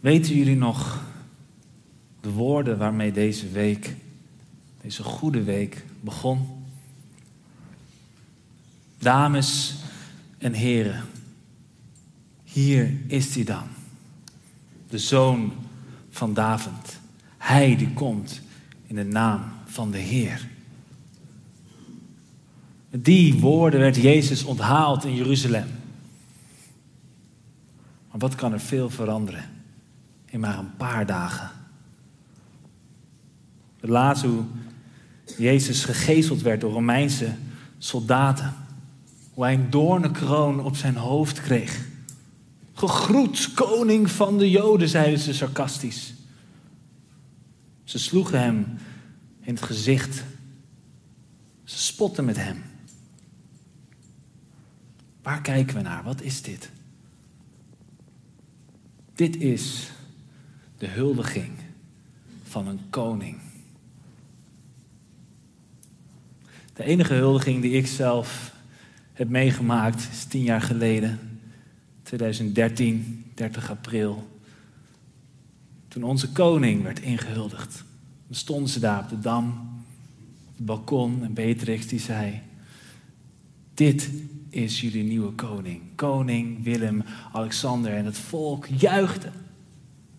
Weten jullie nog de woorden waarmee deze week, deze goede week, begon? Dames en heren, hier is hij dan, de zoon van David. Hij die komt in de naam van de Heer. Met die woorden werd Jezus onthaald in Jeruzalem. Maar wat kan er veel veranderen in maar een paar dagen? Laat hoe Jezus gegezeld werd door Romeinse soldaten. Hoe hij een doornenkroon op zijn hoofd kreeg. Gegroet, koning van de Joden, zeiden ze sarcastisch. Ze sloegen hem in het gezicht. Ze spotten met hem. Waar kijken we naar? Wat is dit? Dit is de huldiging van een koning. De enige huldiging die ik zelf heb meegemaakt is tien jaar geleden, 2013, 30 april. Toen onze koning werd ingehuldigd. Dan stonden ze daar op de dam, op het balkon en Beatrix die zei: Dit is jullie nieuwe koning. Koning Willem Alexander. En het volk juichte.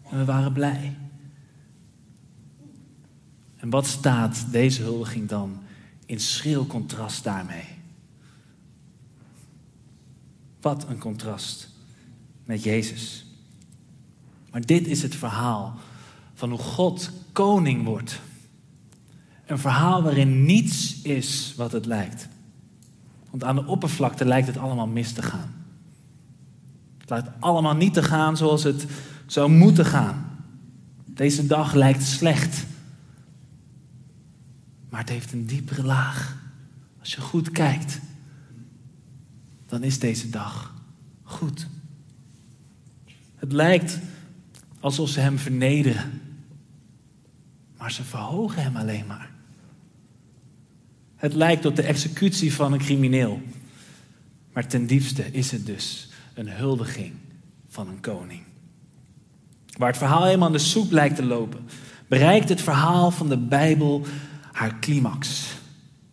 En we waren blij. En wat staat deze huldiging dan in schril contrast daarmee? Wat een contrast met Jezus. Maar dit is het verhaal van hoe God koning wordt. Een verhaal waarin niets is wat het lijkt. Want aan de oppervlakte lijkt het allemaal mis te gaan. Het lijkt allemaal niet te gaan zoals het zou moeten gaan. Deze dag lijkt slecht. Maar het heeft een diepere laag. Als je goed kijkt, dan is deze dag goed. Het lijkt alsof ze hem vernederen. Maar ze verhogen hem alleen maar. Het lijkt op de executie van een crimineel. Maar ten diepste is het dus een huldiging van een koning. Waar het verhaal helemaal aan de soep lijkt te lopen, bereikt het verhaal van de Bijbel haar climax.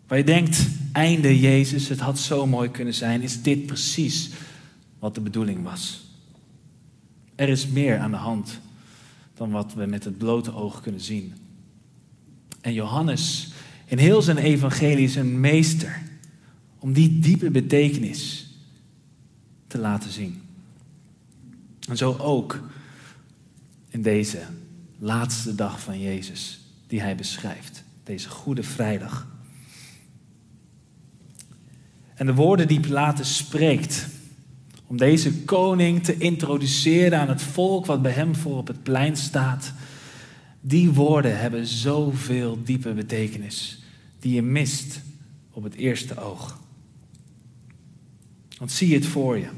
Waar je denkt, einde Jezus, het had zo mooi kunnen zijn, is dit precies wat de bedoeling was. Er is meer aan de hand dan wat we met het blote oog kunnen zien. En Johannes in heel zijn evangelie is een meester om die diepe betekenis te laten zien. En zo ook in deze laatste dag van Jezus, die hij beschrijft, deze Goede Vrijdag. En de woorden die Pilatus spreekt, om deze koning te introduceren aan het volk wat bij hem voor op het plein staat, die woorden hebben zoveel diepe betekenis die je mist op het eerste oog. Want zie het voor je.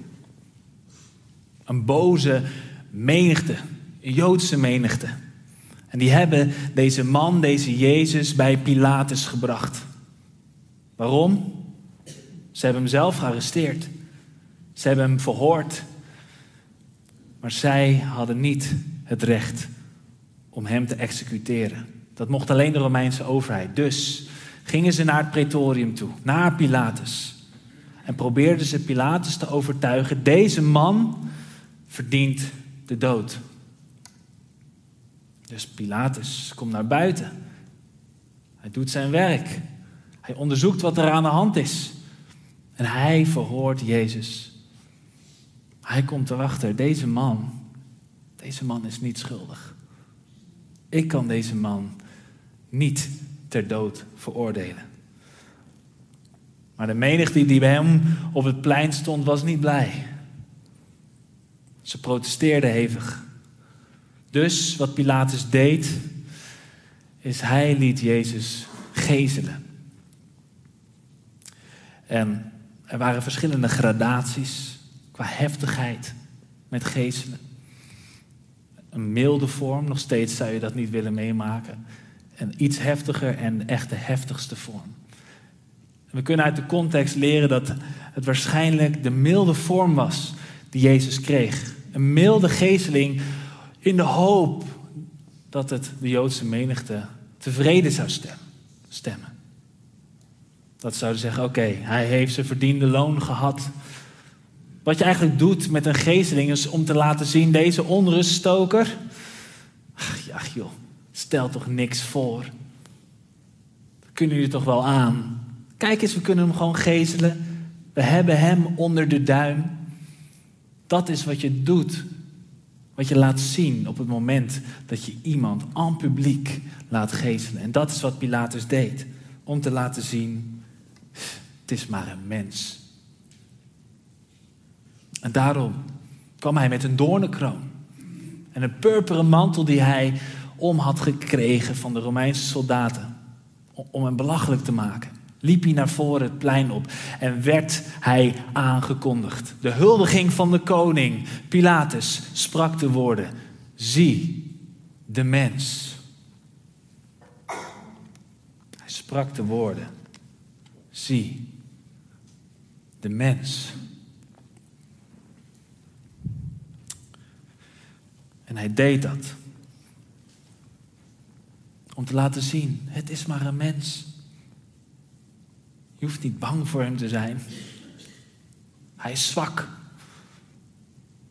Een boze menigte, een Joodse menigte. En die hebben deze man, deze Jezus, bij Pilatus gebracht. Waarom? Ze hebben hem zelf gearresteerd. Ze hebben hem verhoord. Maar zij hadden niet het recht om hem te executeren. Dat mocht alleen de Romeinse overheid. Dus gingen ze naar het pretorium toe, naar Pilatus. En probeerden ze Pilatus te overtuigen, deze man verdient de dood. Dus Pilatus komt naar buiten. Hij doet zijn werk. Hij onderzoekt wat er aan de hand is. En hij verhoort Jezus. Hij komt erachter, deze man, deze man is niet schuldig. Ik kan deze man niet ter dood veroordelen. Maar de menigte die bij hem op het plein stond, was niet blij. Ze protesteerden hevig. Dus wat Pilatus deed, is hij liet Jezus gezelen. En er waren verschillende gradaties qua heftigheid met gezelen. Een milde vorm, nog steeds zou je dat niet willen meemaken. En iets heftiger en echt de heftigste vorm. We kunnen uit de context leren dat het waarschijnlijk de milde vorm was die Jezus kreeg. Een milde gezeling in de hoop dat het de Joodse menigte tevreden zou stemmen. Dat zouden zeggen, oké, hij heeft zijn verdiende loon gehad. Wat je eigenlijk doet met een geesteling is om te laten zien, deze onruststoker, ach, joh, stel toch niks voor. Kunnen jullie toch wel aan. Kijk eens, we kunnen hem gewoon gezelen. We hebben hem onder de duim. Dat is wat je doet. Wat je laat zien op het moment dat je iemand aan publiek laat gezelen. En dat is wat Pilatus deed. Om te laten zien, het is maar een mens. En daarom kwam hij met een doornenkroon. En een purperen mantel die hij om had gekregen van de Romeinse soldaten. Om hem belachelijk te maken. Liep hij naar voren het plein op en werd hij aangekondigd. De huldiging van de koning, Pilatus, sprak de woorden: Zie de mens. Hij sprak de woorden: Zie de mens. En hij deed dat. Om te laten zien, het is maar een mens. Je hoeft niet bang voor hem te zijn. Hij is zwak.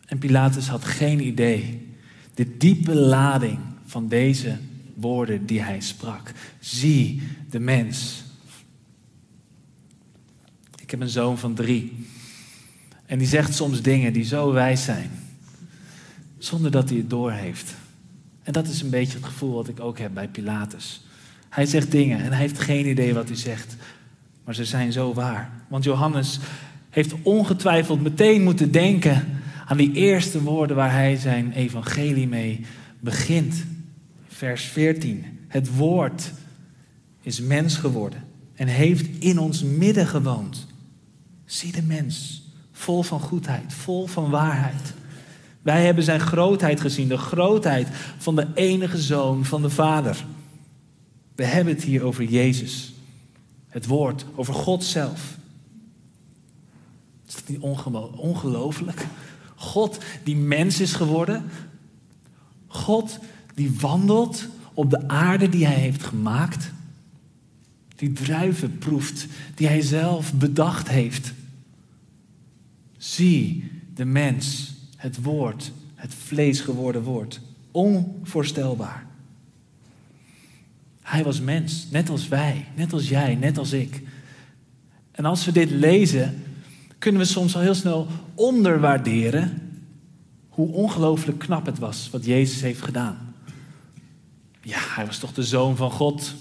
En Pilatus had geen idee. De diepe lading van deze woorden die hij sprak. Zie de mens. Ik heb een zoon van drie. En die zegt soms dingen die zo wijs zijn. Zonder dat hij het doorheeft. En dat is een beetje het gevoel wat ik ook heb bij Pilatus. Hij zegt dingen en hij heeft geen idee wat hij zegt. Maar ze zijn zo waar. Want Johannes heeft ongetwijfeld meteen moeten denken aan die eerste woorden waar hij zijn evangelie mee begint. Vers 14. Het woord is mens geworden en heeft in ons midden gewoond. Zie de mens, vol van goedheid, vol van waarheid. Wij hebben zijn grootheid gezien, de grootheid van de enige zoon van de Vader. We hebben het hier over Jezus. Het woord, over God zelf. Is dat niet ongelooflijk? God die mens is geworden. God die wandelt op de aarde die hij heeft gemaakt. Die druiven proeft, die hij zelf bedacht heeft. Zie de mens het woord, het vlees geworden woord. Onvoorstelbaar. Hij was mens, net als wij, net als jij, net als ik. En als we dit lezen, kunnen we soms al heel snel onderwaarderen hoe ongelooflijk knap het was wat Jezus heeft gedaan. Ja, hij was toch de zoon van God.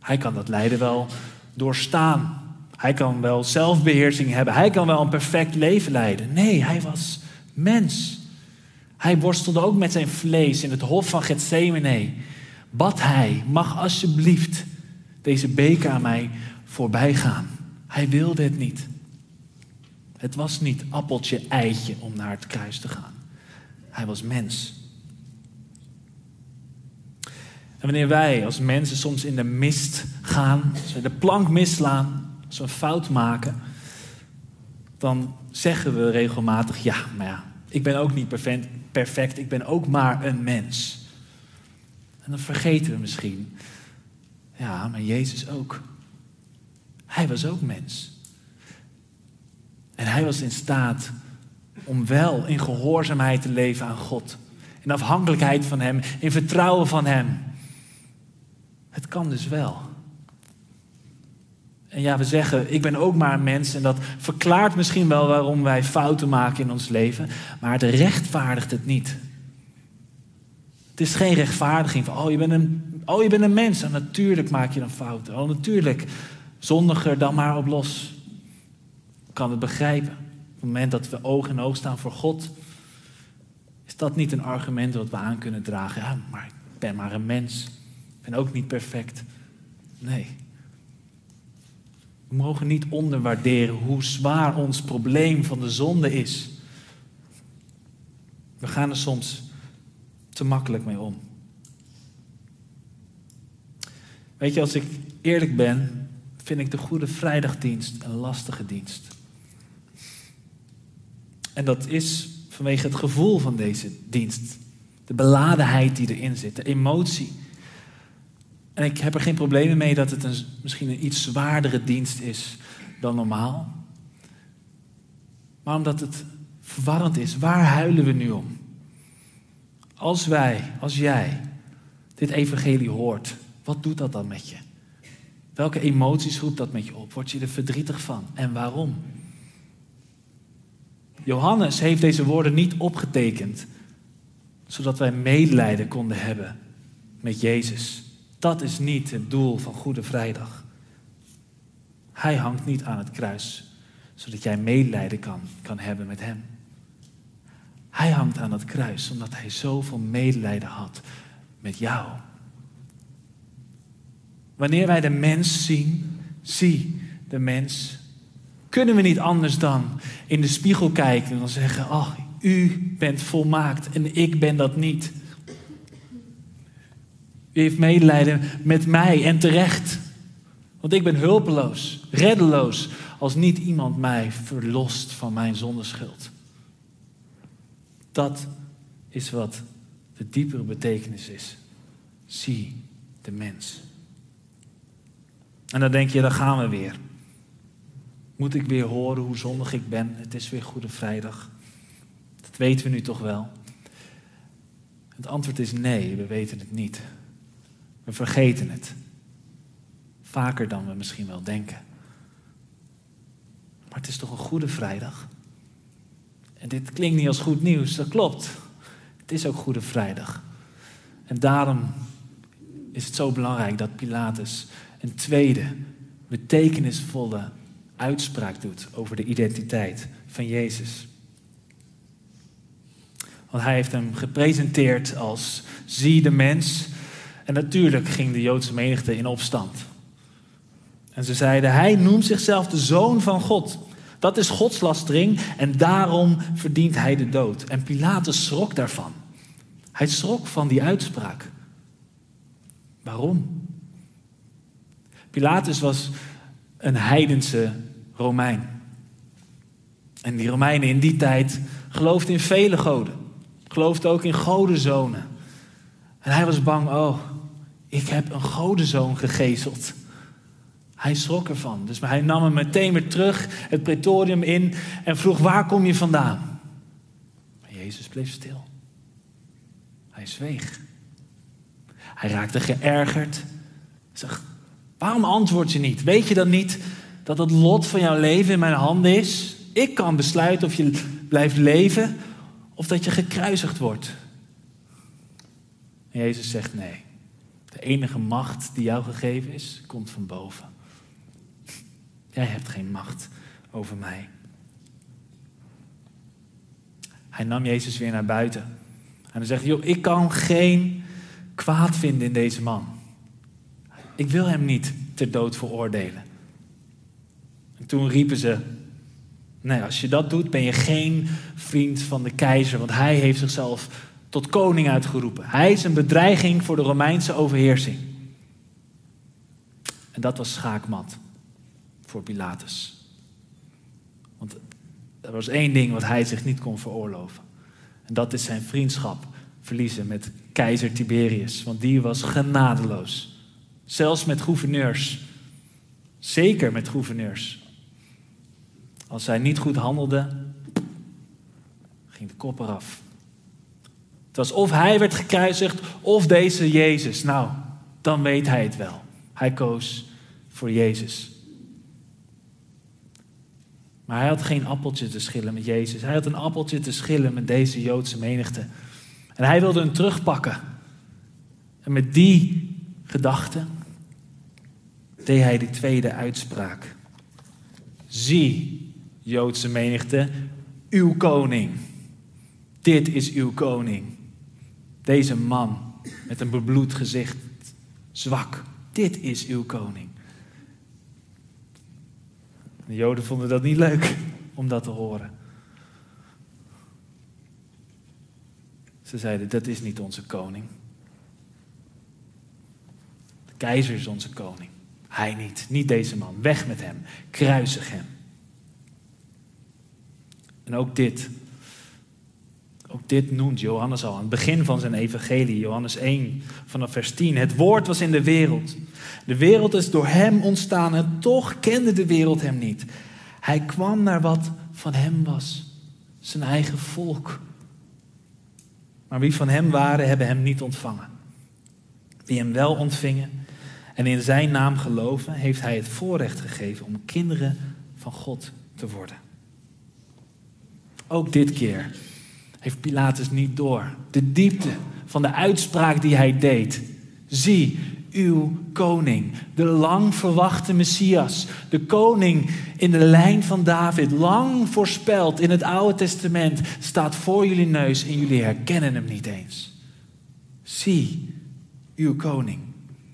Hij kan dat lijden wel doorstaan. Hij kan wel zelfbeheersing hebben. Hij kan wel een perfect leven leiden. Nee, hij was mens. Hij worstelde ook met zijn vlees in het hof van Gethsemane. Bad hij, mag alsjeblieft deze beker aan mij voorbij gaan. Hij wilde het niet. Het was niet appeltje, eitje om naar het kruis te gaan. Hij was mens. En wanneer wij als mensen soms in de mist gaan, als we de plank misslaan, als we een fout maken, dan zeggen we regelmatig: ja, maar ja, ik ben ook niet perfect, ik ben ook maar een mens. En dan vergeten we misschien: ja, maar Jezus ook. Hij was ook mens. En hij was in staat om wel in gehoorzaamheid te leven aan God. In afhankelijkheid van Hem, in vertrouwen van Hem. Het kan dus wel. En ja, we zeggen, ik ben ook maar een mens en dat verklaart misschien wel waarom wij fouten maken in ons leven, maar het rechtvaardigt het niet. Het is geen rechtvaardiging van, oh je bent een, oh, je bent een mens en natuurlijk maak je dan fouten. Oh natuurlijk, zondiger dan maar op los. Ik kan het begrijpen. het moment dat we oog in oog staan voor God, is dat niet een argument dat we aan kunnen dragen. Ja, maar ik ben maar een mens. Ik ben ook niet perfect. Nee. We mogen niet onderwaarderen hoe zwaar ons probleem van de zonde is. We gaan er soms te makkelijk mee om. Weet je, als ik eerlijk ben, vind ik de Goede Vrijdagdienst een lastige dienst. En dat is vanwege het gevoel van deze dienst. De beladenheid die erin zit, de emotie. En ik heb er geen problemen mee dat het een, misschien een iets zwaardere dienst is dan normaal. Maar omdat het verwarrend is, waar huilen we nu om? Als wij, als jij, dit evangelie hoort, wat doet dat dan met je? Welke emoties roept dat met je op? Word je er verdrietig van? En waarom? Johannes heeft deze woorden niet opgetekend, zodat wij medelijden konden hebben met Jezus. Dat is niet het doel van Goede Vrijdag. Hij hangt niet aan het kruis, zodat jij medelijden kan, kan hebben met Hem. Hij hangt aan het kruis omdat Hij zoveel medelijden had met jou. Wanneer wij de mens zien, zie de mens, kunnen we niet anders dan in de spiegel kijken en dan zeggen: Oh, u bent volmaakt en ik ben dat niet. U heeft medelijden met mij en terecht. Want ik ben hulpeloos, reddeloos, als niet iemand mij verlost van mijn zondeschuld. Dat is wat de diepere betekenis is. Zie de mens. En dan denk je, dan gaan we weer. Moet ik weer horen hoe zondig ik ben? Het is weer Goede Vrijdag. Dat weten we nu toch wel? Het antwoord is nee, we weten het niet. We vergeten het. Vaker dan we misschien wel denken. Maar het is toch een Goede Vrijdag? En dit klinkt niet als goed nieuws, dat klopt. Het is ook Goede Vrijdag. En daarom is het zo belangrijk dat Pilatus een tweede, betekenisvolle uitspraak doet over de identiteit van Jezus. Want hij heeft hem gepresenteerd als zie de mens. En natuurlijk ging de Joodse menigte in opstand. En ze zeiden, hij noemt zichzelf de zoon van God. Dat is godslastering en daarom verdient hij de dood. En Pilatus schrok daarvan. Hij schrok van die uitspraak. Waarom? Pilatus was een heidense Romein. En die Romeinen in die tijd geloofden in vele goden. Geloofden ook in godenzonen. En hij was bang, oh, ik heb een godenzoon gegezeld. Hij schrok ervan. Dus hij nam hem meteen weer terug, het pretorium in en vroeg, waar kom je vandaan? Jezus bleef stil. Hij zweeg. Hij raakte geërgerd. Zeg, waarom antwoord je niet? Weet je dan niet dat het lot van jouw leven in mijn handen is? Ik kan besluiten of je blijft leven of dat je gekruisigd wordt. Jezus zegt nee. De enige macht die jou gegeven is, komt van boven. Jij hebt geen macht over mij. Hij nam Jezus weer naar buiten. En hij zegt, joh, ik kan geen kwaad vinden in deze man. Ik wil hem niet ter dood veroordelen. En toen riepen ze, nee, als je dat doet ben je geen vriend van de keizer, want hij heeft zichzelf tot koning uitgeroepen. Hij is een bedreiging voor de Romeinse overheersing. En dat was schaakmat voor Pilatus. Want er was één ding wat hij zich niet kon veroorloven. En dat is zijn vriendschap verliezen met keizer Tiberius. Want die was genadeloos. Zelfs met gouverneurs. Zeker met gouverneurs. Als hij niet goed handelde, ging de kop eraf. Was of hij werd gekruisigd of deze Jezus. Nou, dan weet hij het wel. Hij koos voor Jezus. Maar hij had geen appeltje te schillen met Jezus. Hij had een appeltje te schillen met deze Joodse menigte. En hij wilde hem terugpakken. En met die gedachte deed hij de tweede uitspraak. Zie, Joodse menigte, uw koning. Dit is uw koning. Deze man met een bebloed gezicht, zwak. Dit is uw koning. De Joden vonden dat niet leuk om dat te horen. Ze zeiden, dat is niet onze koning. De keizer is onze koning. Hij niet, niet deze man. Weg met hem, kruisig hem. En ook dit, ook dit noemt Johannes al aan het begin van zijn evangelie, Johannes 1 vanaf vers 10. Het woord was in de wereld. De wereld is door hem ontstaan en toch kende de wereld hem niet. Hij kwam naar wat van hem was, zijn eigen volk. Maar wie van hem waren, hebben hem niet ontvangen. Wie hem wel ontvingen en in zijn naam geloven, heeft hij het voorrecht gegeven om kinderen van God te worden. Ook dit keer heeft Pilatus niet door de diepte van de uitspraak die hij deed. Zie, uw koning, de lang verwachte Messias, de koning in de lijn van David, lang voorspeld in het Oude Testament, staat voor jullie neus en jullie herkennen hem niet eens. Zie, uw koning.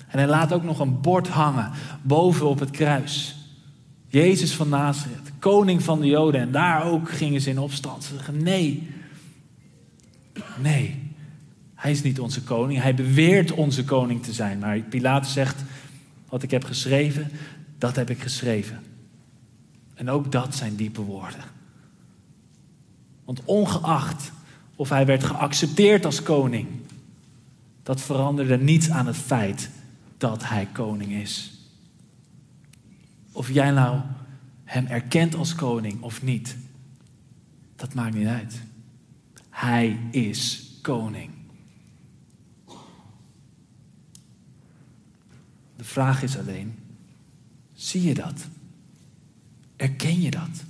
En hij laat ook nog een bord hangen boven op het kruis. Jezus van Nazareth, koning van de Joden. En daar ook gingen ze in opstand. Ze zeggen nee. Nee, hij is niet onze koning. Hij beweert onze koning te zijn. Maar Pilatus zegt, wat ik heb geschreven, dat heb ik geschreven. En ook dat zijn diepe woorden. Want ongeacht of hij werd geaccepteerd als koning, dat veranderde niets aan het feit dat hij koning is. Of jij nou hem erkent als koning of niet, dat maakt niet uit. Hij is koning. De vraag is alleen, zie je dat? Erken je dat?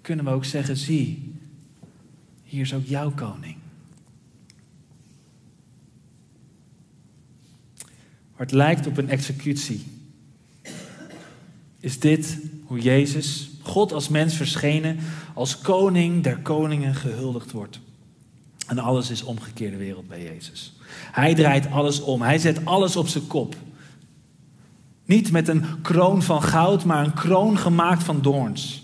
Kunnen we ook zeggen, zie, hier is ook jouw koning. Maar het lijkt op een executie. Is dit hoe Jezus, God als mens verschenen, als koning der koningen gehuldigd wordt? En alles is omgekeerde wereld bij Jezus. Hij draait alles om. Hij zet alles op zijn kop. Niet met een kroon van goud, maar een kroon gemaakt van doorns.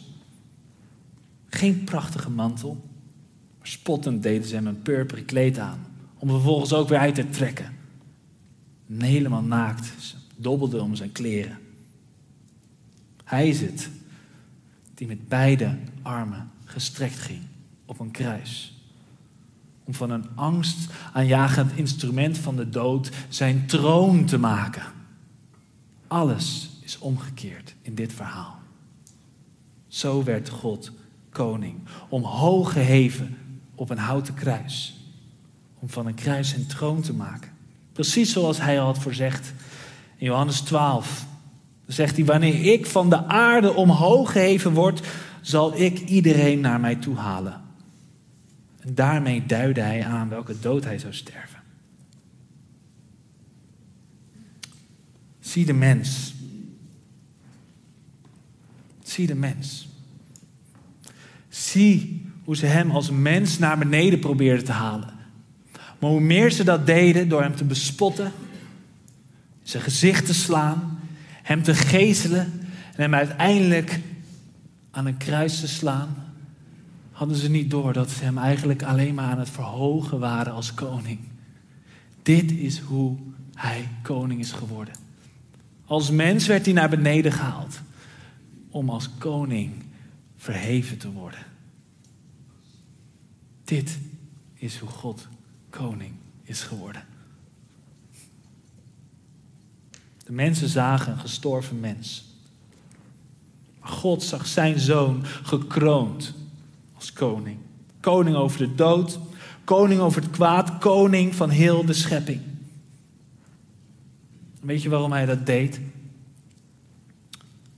Geen prachtige mantel. Maar spottend deden ze hem een purperen kleed aan. Om vervolgens ook weer uit te trekken. En helemaal naakt. Ze dobbelde om zijn kleren. Hij is het die met beide armen gestrekt ging op een kruis. Om van een angstaanjagend instrument van de dood zijn troon te maken. Alles is omgekeerd in dit verhaal. Zo werd God koning, omhoog geheven op een houten kruis. Om van een kruis zijn troon te maken. Precies zoals hij al had voorzegd in Johannes 12. Dan zegt hij, wanneer ik van de aarde omhoog geheven word, zal ik iedereen naar mij toe halen. En daarmee duidde hij aan welke dood hij zou sterven. Zie de mens. Zie de mens. Zie hoe ze hem als mens naar beneden probeerden te halen. Maar hoe meer ze dat deden door hem te bespotten, zijn gezicht te slaan, hem te gezelen en hem uiteindelijk aan een kruis te slaan, hadden ze niet door dat ze hem eigenlijk alleen maar aan het verhogen waren als koning. Dit is hoe hij koning is geworden. Als mens werd hij naar beneden gehaald om als koning verheven te worden. Dit is hoe God koning is geworden. De mensen zagen een gestorven mens. Maar God zag zijn zoon gekroond als koning. Koning over de dood, koning over het kwaad, koning van heel de schepping. Weet je waarom hij dat deed?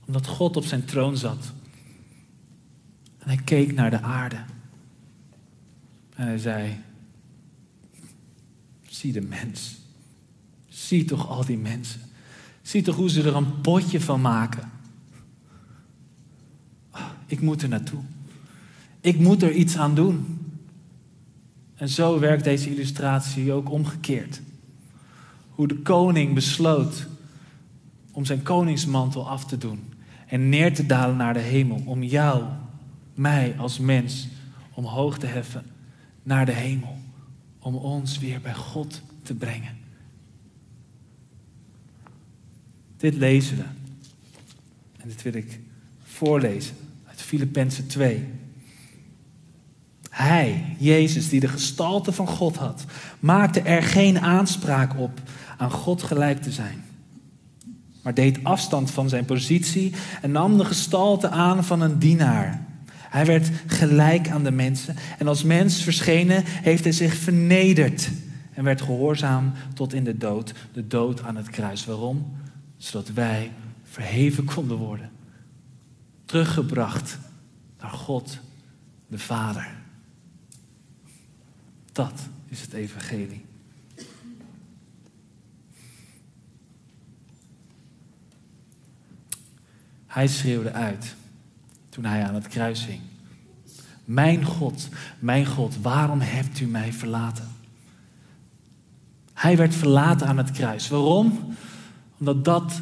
Omdat God op zijn troon zat. En hij keek naar de aarde. En hij zei: Zie de mens. Zie toch al die mensen. Zie toch hoe ze er een potje van maken. Ik moet er naartoe. Ik moet er iets aan doen. En zo werkt deze illustratie ook omgekeerd. Hoe de koning besloot om zijn koningsmantel af te doen en neer te dalen naar de hemel. Om jou, mij als mens, omhoog te heffen naar de hemel. Om ons weer bij God te brengen. Dit lezen we. En dit wil ik voorlezen uit Filippenzen 2. Hij, Jezus, die de gestalte van God had, maakte er geen aanspraak op aan God gelijk te zijn. Maar deed afstand van zijn positie en nam de gestalte aan van een dienaar. Hij werd gelijk aan de mensen en als mens verschenen heeft hij zich vernederd en werd gehoorzaam tot in de dood, de dood aan het kruis. Waarom? Zodat wij verheven konden worden. Teruggebracht naar God, de Vader. Dat is het evangelie. Hij schreeuwde uit toen hij aan het kruis hing. Mijn God, mijn God, waarom hebt u mij verlaten? Hij werd verlaten aan het kruis. Waarom? Omdat dat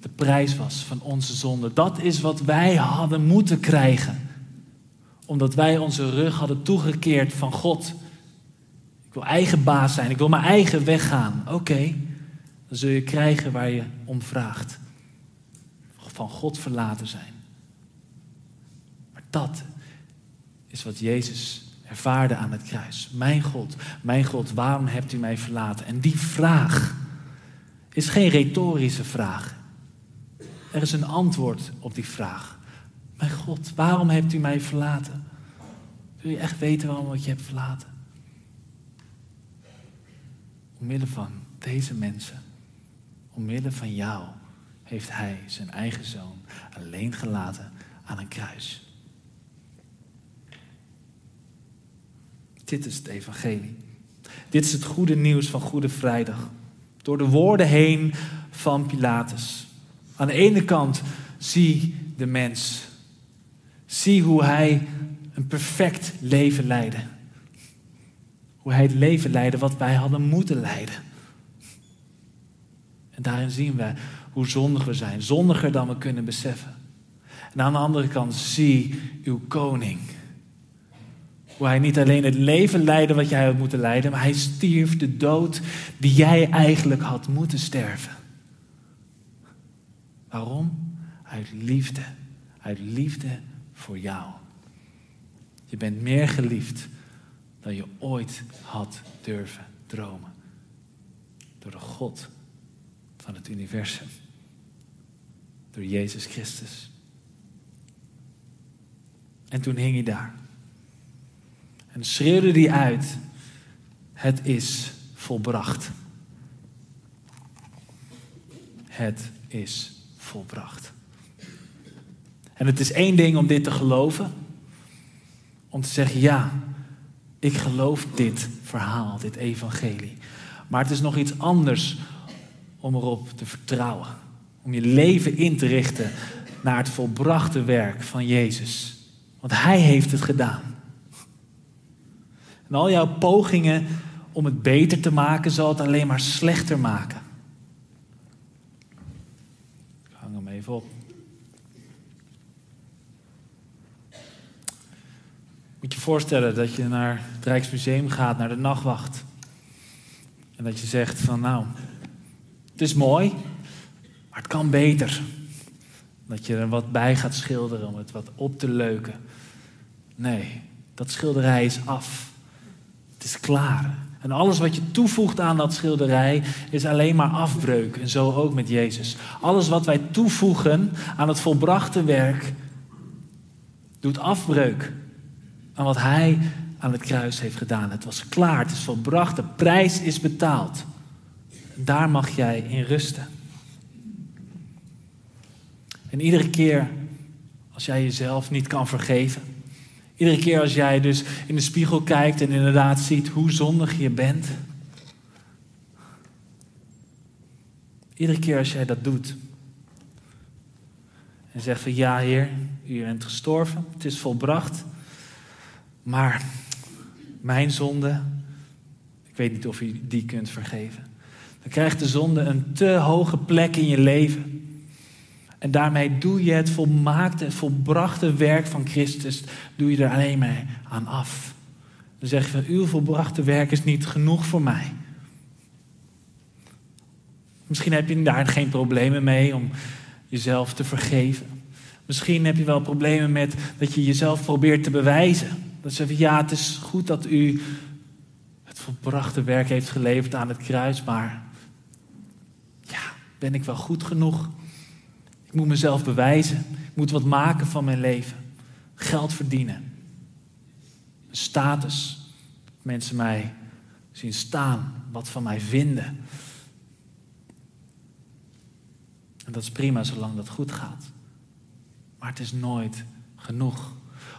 de prijs was van onze zonde. Dat is wat wij hadden moeten krijgen. Omdat wij onze rug hadden toegekeerd van God. Ik wil eigen baas zijn, ik wil mijn eigen weg gaan. Oké, dan zul je krijgen waar je om vraagt. Van God verlaten zijn. Maar dat is wat Jezus ervaarde aan het kruis. Mijn God, mijn God, waarom hebt u mij verlaten? En die vraag is geen retorische vraag. Er is een antwoord op die vraag. Mijn God, waarom hebt u mij verlaten? Wil je echt weten waarom ik je hebt verlaten? Omwille van deze mensen, omwille van jou, heeft hij zijn eigen zoon alleen gelaten aan een kruis. Dit is het evangelie. Dit is het goede nieuws van Goede Vrijdag. Door de woorden heen van Pilatus. Aan de ene kant zie de mens. Zie hoe hij een perfect leven leidde. Hoe hij het leven leidde wat wij hadden moeten leiden. En daarin zien we hoe zondig we zijn. Zondiger dan we kunnen beseffen. En aan de andere kant zie uw koning hoe hij niet alleen het leven leidde wat jij had moeten leiden, maar hij stierf de dood die jij eigenlijk had moeten sterven. Waarom? Uit liefde. Uit liefde voor jou. Je bent meer geliefd dan je ooit had durven dromen. Door de God van het universum. Door Jezus Christus. En toen hing hij daar. En schreeuwde die uit: Het is volbracht. Het is volbracht. En het is één ding om dit te geloven. Om te zeggen, ja, ik geloof dit verhaal, dit evangelie. Maar het is nog iets anders om erop te vertrouwen. Om je leven in te richten naar het volbrachte werk van Jezus. Want Hij heeft het gedaan. En al jouw pogingen om het beter te maken, zal het alleen maar slechter maken. Ik hang hem even op. Moet je voorstellen dat je naar het Rijksmuseum gaat, naar de nachtwacht. En dat je zegt van nou, het is mooi, maar het kan beter. Dat je er wat bij gaat schilderen om het wat op te leuken. Nee, dat schilderij is af. Is klaar. En alles wat je toevoegt aan dat schilderij is alleen maar afbreuk. En zo ook met Jezus. Alles wat wij toevoegen aan het volbrachte werk doet afbreuk aan wat Hij aan het kruis heeft gedaan. Het was klaar, het is volbracht, de prijs is betaald. Daar mag jij in rusten. En iedere keer als jij jezelf niet kan vergeven, Iedere keer als jij dus in de spiegel kijkt en inderdaad ziet hoe zondig je bent. Iedere keer als jij dat doet. En zegt van ja, Heer, u bent gestorven, het is volbracht. Maar mijn zonde, ik weet niet of u die kunt vergeven. Dan krijgt de zonde een te hoge plek in je leven. En daarmee doe je het volmaakte, volbrachte werk van Christus, doe je er alleen mee aan af. Dan zeg je van, uw volbrachte werk is niet genoeg voor mij. Misschien heb je daar geen problemen mee om jezelf te vergeven. Misschien heb je wel problemen met dat je jezelf probeert te bewijzen. Dat ze zeggen, ja, het is goed dat u het volbrachte werk heeft geleverd aan het kruis, maar ja, ben ik wel goed genoeg? Ik moet mezelf bewijzen. Ik moet wat maken van mijn leven. Geld verdienen. Status. Mensen mij zien staan, wat van mij vinden. En dat is prima zolang dat goed gaat. Maar het is nooit genoeg.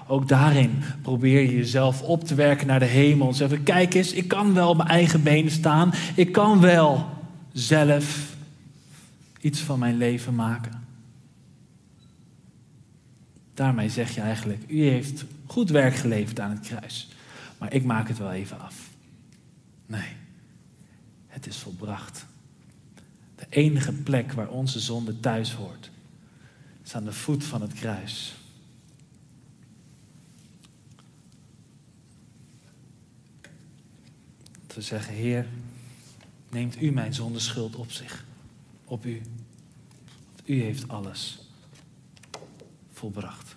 Ook daarin probeer je jezelf op te werken naar de hemel. En zeggen, kijk eens, ik kan wel op mijn eigen benen staan. Ik kan wel zelf iets van mijn leven maken. Daarmee zeg je eigenlijk, u heeft goed werk geleverd aan het kruis. Maar ik maak het wel even af. Nee, het is volbracht. De enige plek waar onze zonde thuis hoort, is aan de voet van het kruis. Te zeggen, Heer, neemt u mijn zondeschuld op zich, op u. Want u heeft alles volbracht.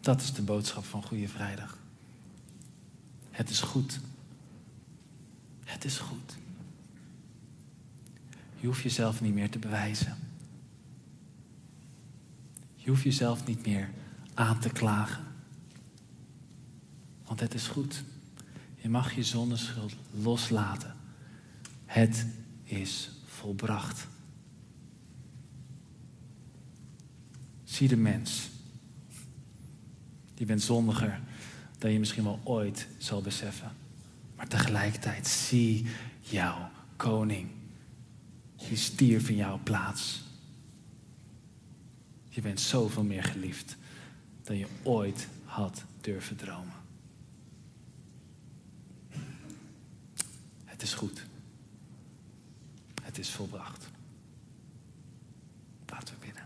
Dat is de boodschap van Goede Vrijdag. Het is goed. Het is goed. Je hoeft jezelf niet meer te bewijzen. Je hoeft jezelf niet meer aan te klagen. Want het is goed. Je mag je zondeschuld loslaten. Het is volbracht. Zie de mens. Je bent zondiger dan je misschien wel ooit zal beseffen. Maar tegelijkertijd zie jouw koning. Die stierf in jouw plaats. Je bent zoveel meer geliefd dan je ooit had durven dromen. Het is goed. Het is volbracht. Laten we bidden.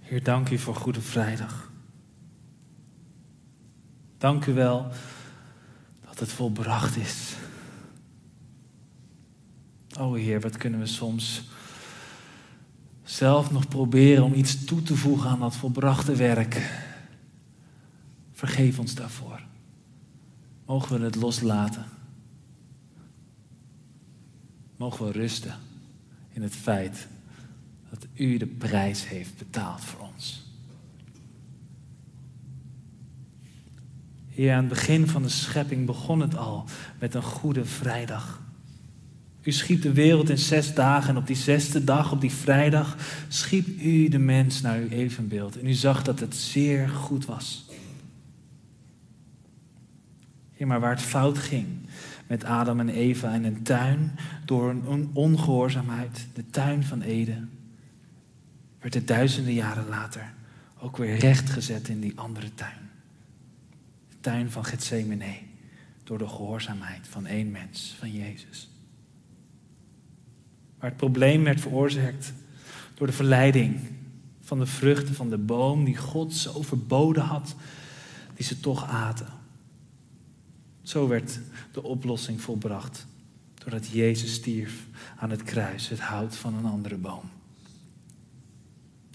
Heer, dank u voor Goede Vrijdag. Dank u wel dat het volbracht is. O Heer, wat kunnen we soms zelf nog proberen om iets toe te voegen aan dat volbrachte werk. Vergeef ons daarvoor. Mogen we het loslaten? Mogen we rusten in het feit dat u de prijs heeft betaald voor ons. Hier aan het begin van de schepping begon het al met een goede vrijdag. U schiep de wereld in zes dagen en op die zesde dag, op die vrijdag, schiep u de mens naar uw evenbeeld. En u zag dat het zeer goed was. Ja, maar waar het fout ging met Adam en Eva in een tuin, door een ongehoorzaamheid, de tuin van Eden, werd het duizenden jaren later ook weer rechtgezet in die andere tuin. De tuin van Gethsemane, door de gehoorzaamheid van één mens, van Jezus. Waar het probleem werd veroorzaakt door de verleiding van de vruchten van de boom die God zo verboden had, die ze toch aten. Zo werd de oplossing volbracht, doordat Jezus stierf aan het kruis, het hout van een andere boom.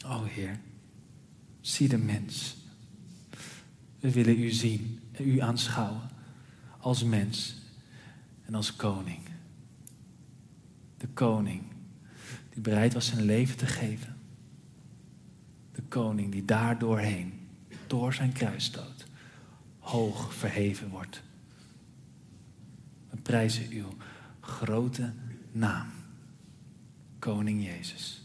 O Heer, zie de mens. We willen u zien en u aanschouwen als mens en als koning. De koning die bereid was zijn leven te geven. De koning die daardoorheen, door zijn kruisstoot, hoog verheven wordt. We prijzen uw grote naam, Koning Jezus.